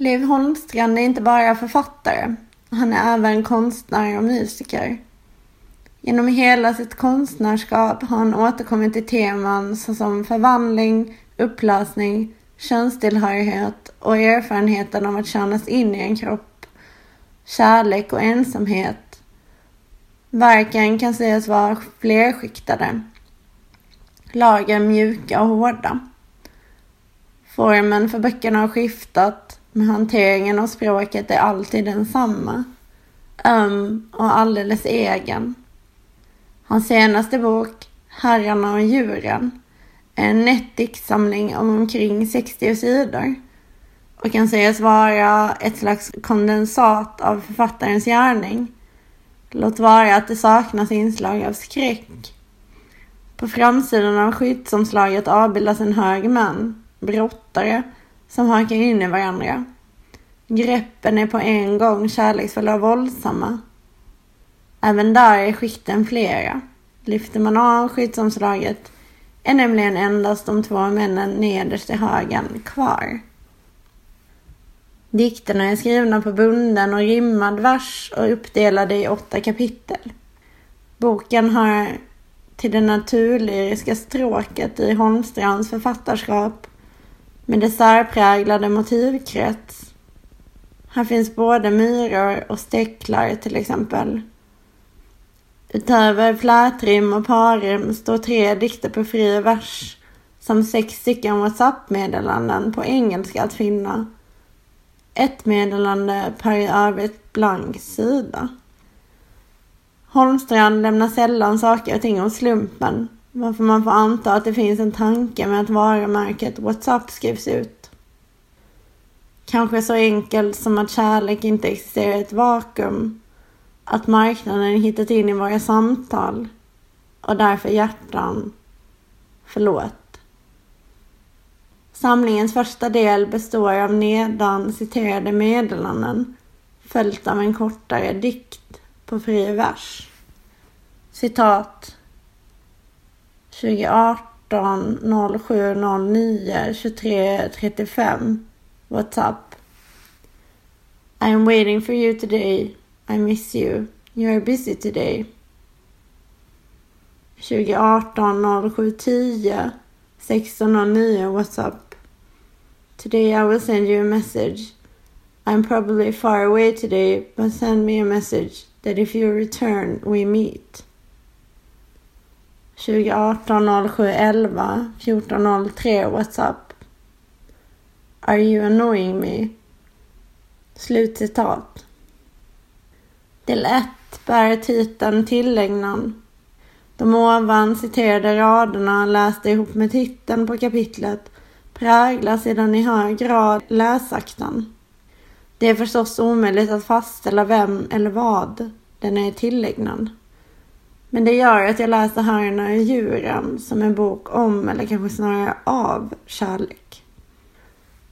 Liv Holmstrand är inte bara författare. Han är även konstnär och musiker. Genom hela sitt konstnärskap har han återkommit till teman såsom förvandling, upplösning, könstillhörighet och erfarenheten av att kärnas in i en kropp, kärlek och ensamhet. Verken kan sägas vara flerskiktade. Lagen mjuka och hårda. Formen för böckerna har skiftat, men hanteringen av språket är alltid densamma. Öm och alldeles egen. Hans senaste bok, Herrarna och djuren, är en nätt diktsamling om omkring 60 sidor och kan sägas vara ett slags kondensat av författarens gärning. Låt vara att det saknas inslag av skräck. På framsidan av skyddsomslaget avbildas en hög man, brottare, som hakar in i varandra. Greppen är på en gång kärleksfulla och våldsamma. Även där är skikten flera. Lyfter man av skyddsomslaget är nämligen endast de två männen nederst i högen kvar. Dikterna är skrivna på bunden och rimmad vers och uppdelade i åtta kapitel. Boken har till det naturlyriska stråket i Holmstrands författarskap med dess särpräglade motivkrets. Här finns både myror och stäcklar till exempel. Utöver flätrim och parrim står tre dikter på fri vers samt sex stycken WhatsApp-meddelanden på engelska att finna. Ett meddelande per i övrigt blank sida. Holmstrand lämnar sällan saker och ting om slumpen, varför man får anta att det finns en tanke med att varumärket WhatsApp skrivs ut. Kanske så enkelt som att kärlek inte existerar i ett vakuum att marknaden hittat in i våra samtal och därför hjärtan. Förlåt. Samlingens första del består av nedan citerade meddelanden följt av en kortare dikt på fri vers. Citat 2018 0709 23 35 WhatsApp I am waiting for you today i miss you. You are busy today. 2018 0710 1609 WhatsApp. Today I will send you a message. I'm probably far away today, but send me a message that if you return we meet. 2018 0711 1403 WhatsApp. Are you annoying me? Slutcitat. Del 1 bär titeln Tillägnan. De ovan citerade raderna lästa ihop med titeln på kapitlet präglar sedan i hög grad läsakten. Det är förstås omöjligt att fastställa vem eller vad den är tillägnad. Men det gör att jag läser Herrarna och djuren som en bok om, eller kanske snarare av, kärlek.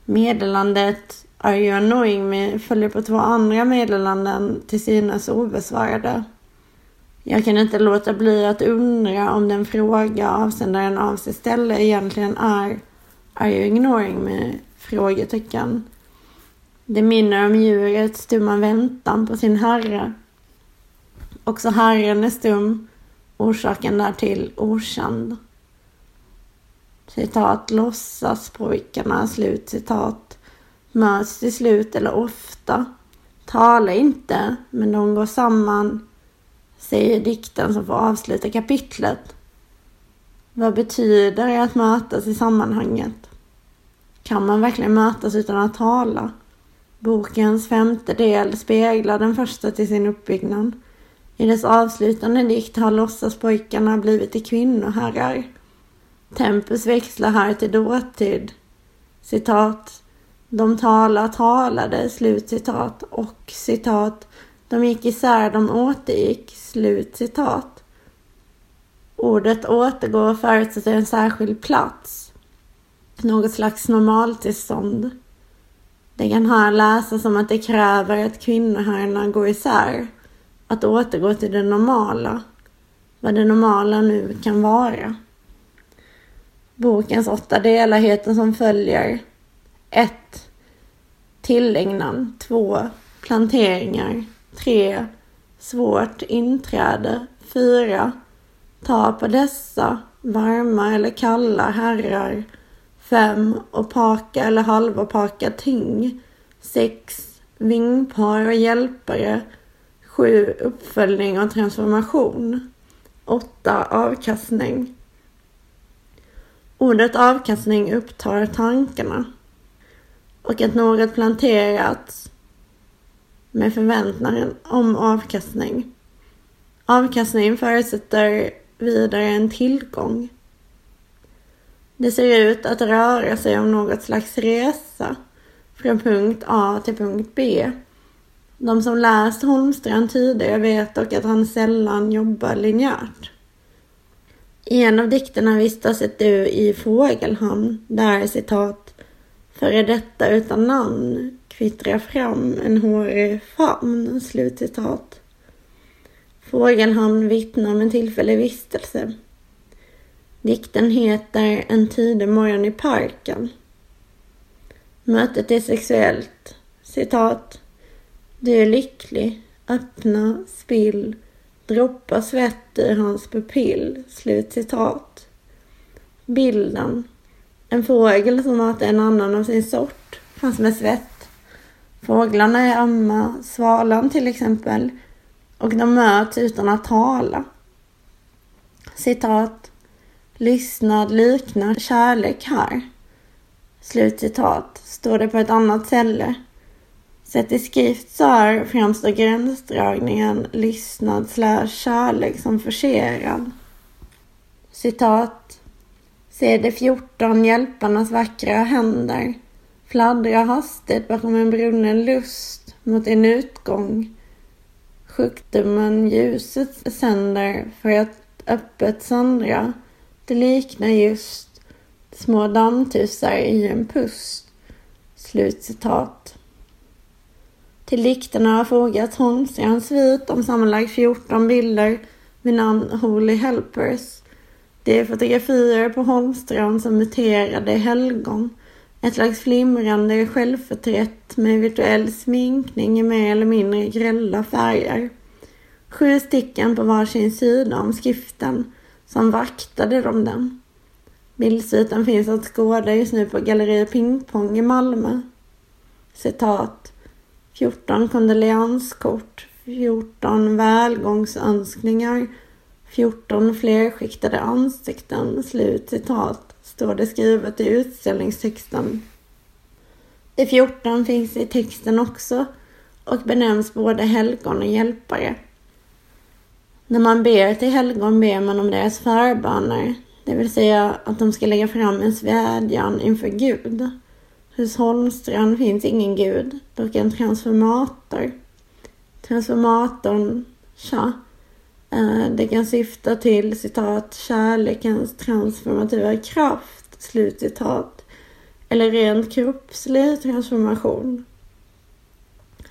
Meddelandet Are you annoying me följer på två andra meddelanden till synes obesvarade. Jag kan inte låta bli att undra om den fråga avsändaren avser ställa egentligen är Are you ignoring me? Frågetecken. Det minner om djurets stumma väntan på sin herre. Också herren är stum, orsaken därtill okänd. Citat låtsas pojkarna, slut citat möts till slut eller ofta. Tala inte, men de går samman, säger dikten som får avsluta kapitlet. Vad betyder det att mötas i sammanhanget? Kan man verkligen mötas utan att tala? Bokens femte del speglar den första till sin uppbyggnad. I dess avslutande dikt har låtsaspojkarna blivit till kvinnoherrar. Tempus växlar här till dåtid. Citat. De tala talade, slutcitat, och citat, de gick isär, de återgick, slutcitat. Ordet återgår förutsätter en särskild plats, något slags normaltillstånd. Det kan här läsas som att det kräver att kvinnoherrarna går isär, att återgå till det normala, vad det normala nu kan vara. Bokens åtta delar heter som följer 1. Tillägnan 2. Planteringar 3. Svårt inträde 4. Ta på dessa varma eller kalla herrar 5. Opaka eller halvopaka ting 6. Vingpar och hjälpare 7. Uppföljning och transformation 8. Avkastning Ordet avkastning upptar tankarna och att något planterats med förväntningar om avkastning. Avkastning förutsätter vidare en tillgång. Det ser ut att röra sig om något slags resa från punkt A till punkt B. De som läst Holmstrand tidigare vet dock att han sällan jobbar linjärt. I en av dikterna vistas ett du i fågelhamn där citat Före detta utan namn kvittrar fram en hårig famn. Slutcitat. Fågelhamn vittnar om en tillfällig vistelse. Dikten heter En tidig morgon i parken. Mötet är sexuellt. Citat. Du är lycklig. Öppna, spill, droppa svett ur hans pupill. Slutcitat. Bilden. En fågel som matar en annan av sin sort, fanns med svett. Fåglarna är ömma, svalan till exempel, och de möts utan att tala. Citat. Lyssnad liknar kärlek här. Slutcitat. Står det på ett annat ställe. Sett i skrift så här framstår gränsdragningen lyssnad slash kärlek som forcerad. Citat. Se de fjorton hjälparnas vackra händer fladdra hastigt bakom en brunnen lust mot en utgång. Sjukdomen ljuset sänder för att öppet söndra. Det liknar just små dammtusar i en pust. Slutcitat. Till dikterna har fogats en svit om sammanlagt 14 bilder med namn Holy Helpers. Det är fotografier på Holmstrand som muterade helgon. Ett slags flimrande självförträtt med virtuell sminkning i mer eller mindre grälla färger. Sju stycken på varsin sida om skriften som vaktade de den. Bildsviten finns att skåda just nu på Galleri Pingpong i Malmö. Citat 14 kondolenskort, 14 välgångsönskningar, 14 flerskiktade ansikten. Slut citat, står det skrivet i utställningstexten. De 14 finns i texten också och benämns både helgon och hjälpare. När man ber till helgon ber man om deras förböner, det vill säga att de ska lägga fram en vädjan inför Gud. Hos Holmstrand finns ingen gud, dock en transformator. Transformatorn, tja, eh, det kan syfta till citat kärlekens transformativa kraft, slutcitat, eller rent kroppslig transformation.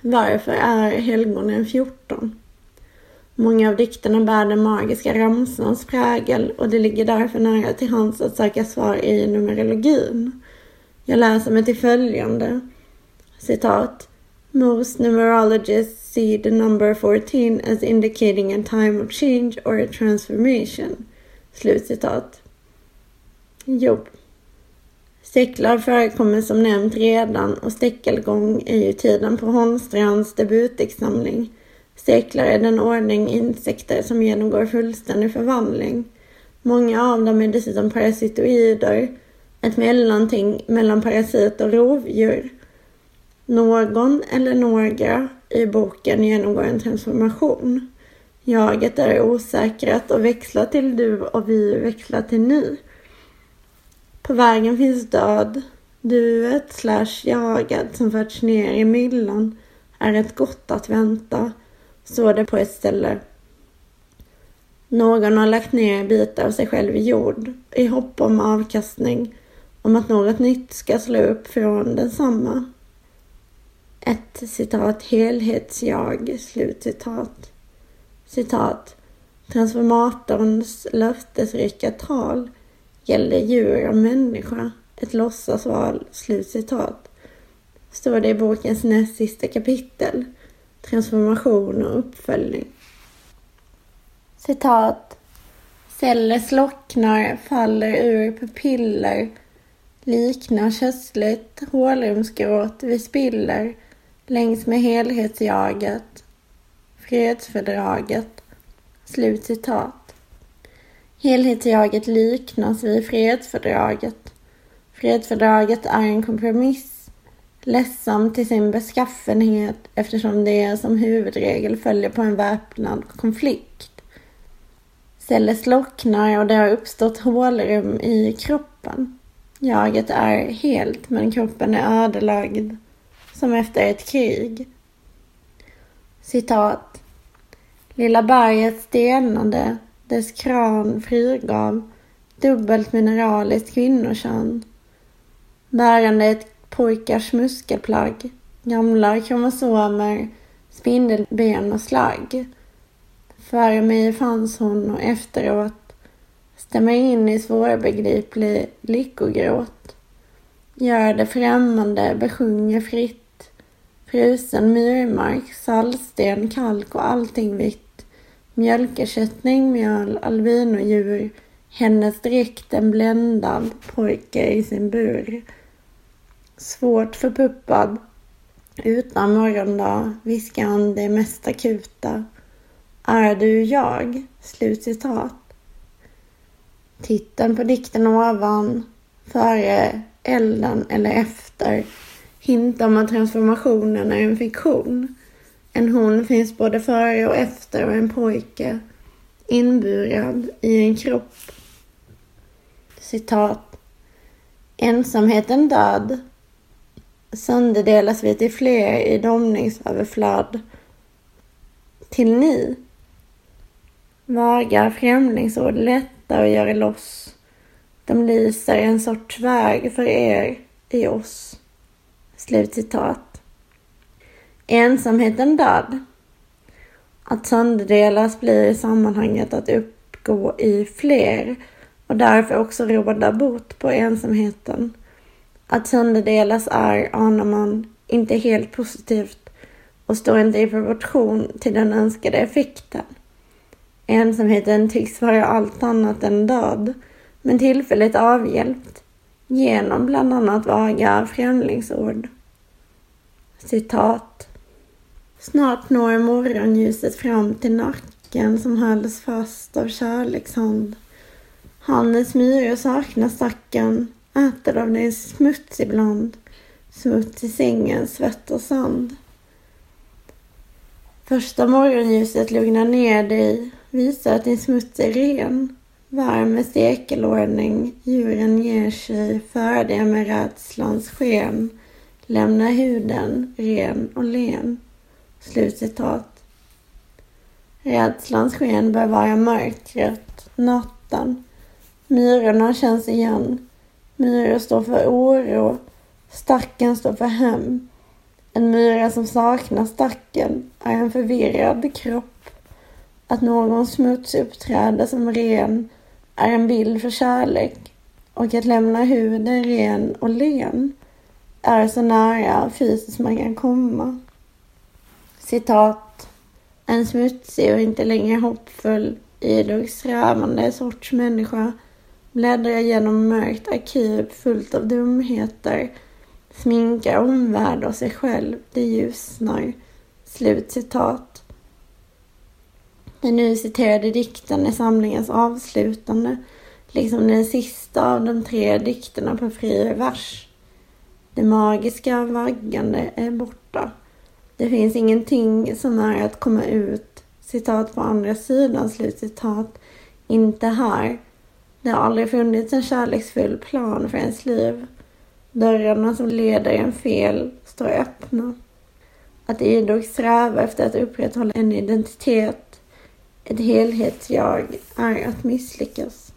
Varför är helgonen 14? Många av dikterna bär den magiska ramsans prägel och det ligger därför nära till hands att söka svar i numerologin. Jag läser mig till följande. Citat. Most numerologists see the number 14 as indicating a time of change or a transformation. Slutcitat. Jobb. Stecklar förekommer som nämnt redan och steckelgång är ju tiden på Holmstrands debutexamling. Stäcklar är den ordning insekter som genomgår fullständig förvandling. Många av dem är dessutom parasitoider ett mellanting mellan parasit och rovdjur. Någon eller några i boken genomgår en transformation. Jaget är osäkrat och växlar till du och vi växlar till ni. På vägen finns död. Duet slash jagad som förts ner i myllan är ett gott att vänta, står det på ett ställe. Någon har lagt ner bitar av sig själv i jord i hopp om avkastning om att något nytt ska slå upp från densamma. Ett citat helhetsjag, slutcitat. Citat. Transformatorns löftesrika tal gäller djur och människa, ett låtsasval, slutcitat. står det i bokens näst sista kapitel. Transformation och uppföljning. Citat. Celler slocknar, faller ur pupiller, liknar köstligt hålrumsgråt vi spiller längs med helhetsjaget, fredsfördraget. Slut citat. Helhetsjaget liknas vid fredsfördraget. Fredsfördraget är en kompromiss, ledsam till sin beskaffenhet eftersom det som huvudregel följer på en väpnad konflikt. Celler slocknar och det har uppstått hålrum i kroppen. Jaget är helt men kroppen är ödelagd som efter ett krig. Citat. Lilla berget stelnade, dess kran frigav dubbelt mineraliskt kvinnokön. Bärande ett pojkars muskelplagg, gamla kromosomer, spindelben och slagg. Före mig fanns hon och efteråt stämmer in i svårbegriplig lyckogråt. Gör det främmande, besjunger fritt Frusen myrmark, saltsten, kalk och allting vitt. Mjölkersättning, mjöl, albinodjur. Hennes dräkt en bländad pojke i sin bur. Svårt förpuppad, utan morgondag, viskar han det mest akuta. Är du jag? Slutcitat. Titeln på dikten ovan, före, elden eller efter hintar om att transformationen är en fiktion. En hon finns både före och efter och en pojke inburad i en kropp. Citat. Ensamheten död sönderdelas vi till fler i domningsöverflöd. Till ni. Vaga främlingsord lätta att göra loss. De lyser en sorts väg för er i oss. Slutcitat. Ensamheten död. Att sönderdelas blir i sammanhanget att uppgå i fler och därför också råda bot på ensamheten. Att sönderdelas är, anar man, inte helt positivt och står inte i proportion till den önskade effekten. Ensamheten tycks vara allt annat än död, men tillfälligt avhjälpt genom bland annat vaga främlingsord. Citat. Snart når morgonljuset fram till nacken som hölls fast av kärlekshand. Hannes myror saknar stacken, äter av din smuts ibland. Smuts i sängen, svett och sand. Första morgonljuset lugnar ner dig, visar att din smuts är ren. Varm med stekelordning, djuren ger sig, färdiga med rädslans sken. Lämna huden ren och len. Slutcitat. Rädslans sken bör vara mörkret, natten. Myrorna känns igen. Myror står för oro. Stacken står för hem. En myra som saknar stacken är en förvirrad kropp. Att någon smuts uppträder som ren är en bild för kärlek och att lämna huden ren och len är så nära fysiskt man kan komma. Citat. En smutsig och inte längre hoppfull, idog strävande sorts människa bläddrar genom mörkt arkiv fullt av dumheter, sminkar omvärld och sig själv, det ljusnar. Slut citat. Den nu citerade dikten är samlingens avslutande, liksom den sista av de tre dikterna på fri vers. Det magiska vaggande är borta. Det finns ingenting som är att komma ut, citat på andra sidan, slutcitat, inte här. Det har aldrig funnits en kärleksfull plan för ens liv. Dörrarna som leder en fel står öppna. Att idogt sträva efter att upprätthålla en identitet, ett helhetsjag, är att misslyckas.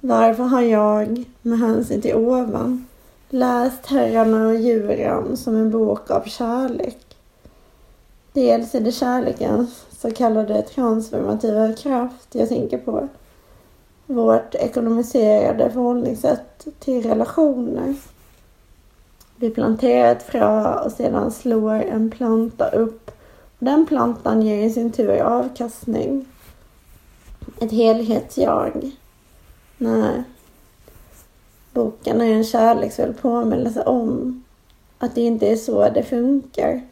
Varför har jag, med hänsyn till ovan, läst Herrarna och djuren som en bok av kärlek. Dels är det kärlekens så kallade transformativa kraft jag tänker på. Vårt ekonomiserade förhållningssätt till relationer. Vi planterar ett frö och sedan slår en planta upp. Den plantan ger i sin tur avkastning. Ett helhetsjag. När Boken är en kärleksfull påminnelse om att det inte är så det funkar.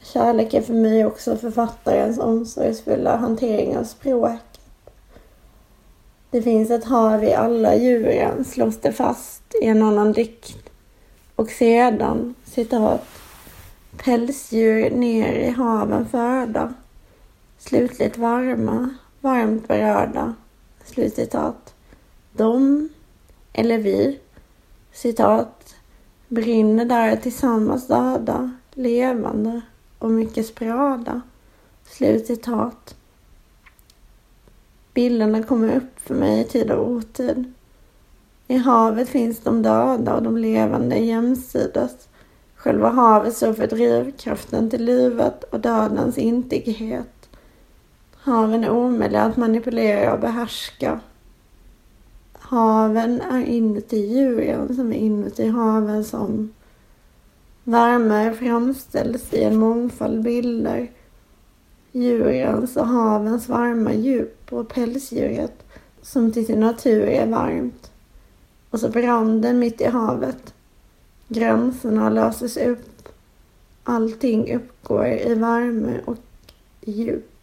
Kärlek är för mig också författarens omsorgsfulla hantering av språket. Det finns ett hav i alla djuren, slås det fast i en annan dikt. Och sedan, citat, pälsdjur ner i haven förda, slutligt varma, varmt berörda, slutcitat. De, eller vi, citat, brinner där tillsammans döda, levande och mycket spröda. Slutcitat. Bilderna kommer upp för mig i tid och otid. I havet finns de döda och de levande jämsides. Själva havet står för drivkraften till livet och dödens intighet. Haven är omöjliga att manipulera och behärska. Haven är inuti djuren som är inuti haven som Värme framställs i en mångfald bilder. Djurens och havens varma djup och pälsdjuret som till sin natur är varmt. Och så branden mitt i havet. Gränserna löses upp. Allting uppgår i värme och djup.